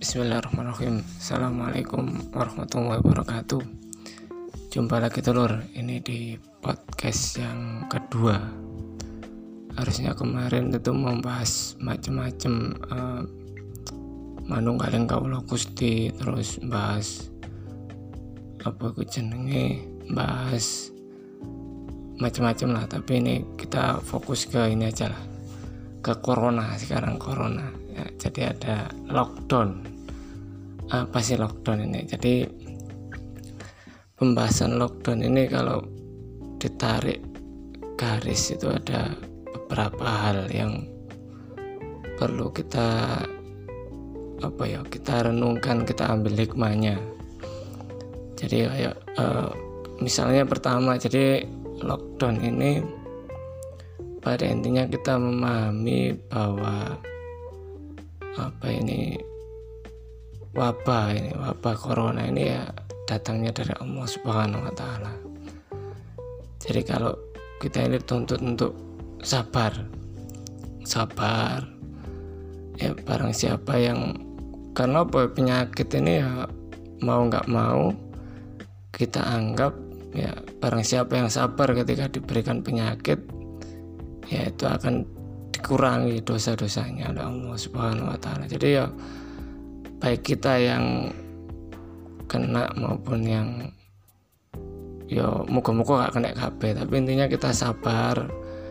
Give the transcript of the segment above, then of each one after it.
Bismillahirrahmanirrahim. Assalamualaikum warahmatullahi wabarakatuh. Jumpa lagi telur. Ini di podcast yang kedua. Harusnya kemarin itu membahas macam-macam uh, Manung kalian kau gusti Terus bahas Apa aku jenenge Bahas Macam-macam lah. Tapi ini kita fokus ke ini aja lah. Ke corona sekarang corona. Ya, Jadi ada lockdown apa sih lockdown ini. Jadi pembahasan lockdown ini kalau ditarik garis itu ada beberapa hal yang perlu kita apa ya kita renungkan kita ambil hikmahnya. Jadi kayak uh, misalnya pertama jadi lockdown ini pada intinya kita memahami bahwa apa ini wabah ini wabah corona ini ya datangnya dari Allah Subhanahu wa taala. Jadi kalau kita ini tuntut untuk sabar. Sabar. Ya barang siapa yang karena apa penyakit ini ya mau nggak mau kita anggap ya barang siapa yang sabar ketika diberikan penyakit ya itu akan dikurangi dosa-dosanya oleh Allah Subhanahu wa taala. Jadi ya baik kita yang kena maupun yang yo muka-muka gak kena KB tapi intinya kita sabar.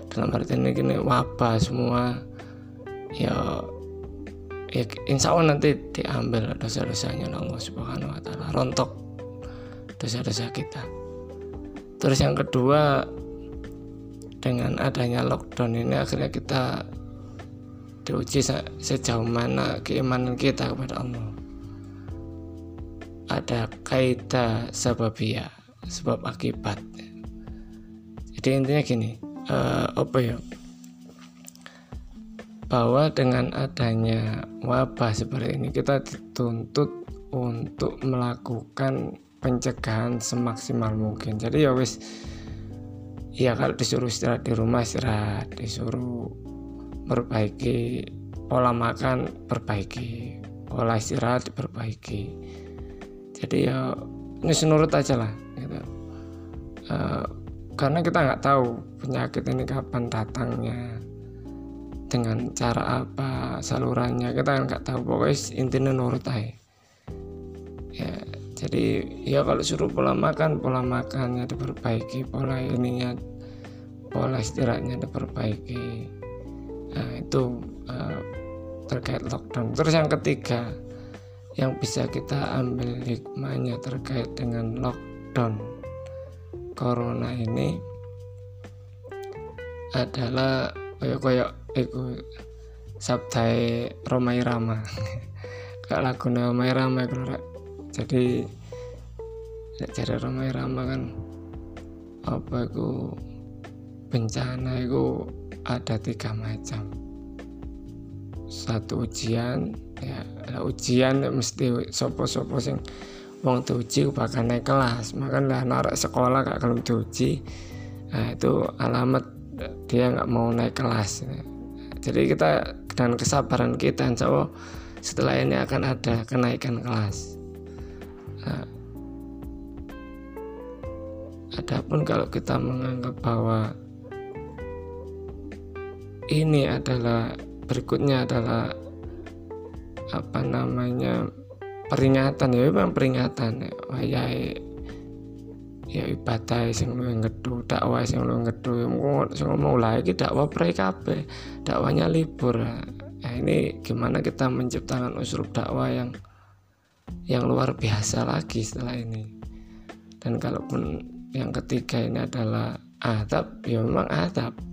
Dalam arti ini gini wabah semua ya ya insya Allah nanti diambil dosa-dosanya Allah Subhanahu Wa Taala. Rontok dosa-dosa kita. Terus yang kedua dengan adanya lockdown ini akhirnya kita diuji sejauh mana keimanan kita kepada Allah. Ada kaidah sebabia sebab akibat. Jadi intinya gini uh, apa ya? Bahwa dengan adanya wabah seperti ini kita dituntut untuk melakukan pencegahan semaksimal mungkin. Jadi ya wis ya kalau disuruh istirahat di rumah istirahat. Disuruh perbaiki pola makan perbaiki pola istirahat diperbaiki jadi ya ini senurut aja lah gitu. uh, karena kita nggak tahu penyakit ini kapan datangnya dengan cara apa salurannya kita nggak tahu. Pokoknya intinya nurut aja. Ya jadi ya kalau suruh pola makan pola makannya diperbaiki pola ininya pola istirahatnya diperbaiki nah itu uh, terkait lockdown. Terus yang ketiga yang bisa kita ambil hikmahnya terkait dengan lockdown corona ini adalah koyok koyok itu sabtai Romai Rama kayak lagu Romai Rama itu jadi jadi Romai Rama kan apa itu bencana itu ada tiga macam. Satu ujian ya ujian mesti sopo-sopo sing wong diuji bahkan naik kelas. Lah narik sekolah gak kalau diuji nah itu alamat dia nggak mau naik kelas. Jadi kita dan kesabaran kita insya Allah setelah ini akan ada kenaikan kelas. Nah, adapun kalau kita menganggap bahwa ini adalah berikutnya adalah apa namanya peringatan ya. Memang peringatan ya. Ya ibadah sing lu ngedu dakwah sing lu ngedu sing ngomong lagi dakwah kabeh. Dakwahnya libur. Ya ini gimana kita menciptakan usul dakwah yang yang luar biasa lagi setelah ini. Dan kalaupun yang ketiga ini adalah adab ya memang adab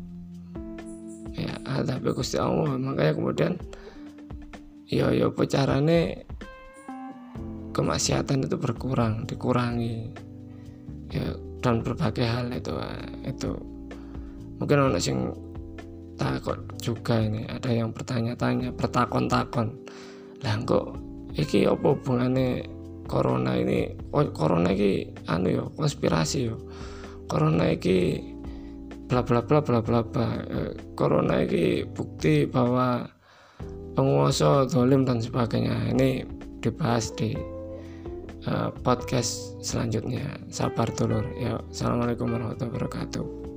ya tapi Gusti Allah makanya kemudian yo yo carane kemaksiatan itu berkurang dikurangi. Ya dan berbagai hal itu itu. Mungkin orang sing takut juga ini ada yang bertanya-tanya bertakon-takon. Lah kok iki apa hubungannya corona ini? Oh, corona ini anu yo konspirasi yo corona ini bla bla bla bla bla bla. Eh, corona ini bukti bahwa penguasa dolim dan sebagainya. Ini dibahas di uh, podcast selanjutnya. Sabar dulur. Ya assalamualaikum warahmatullahi wabarakatuh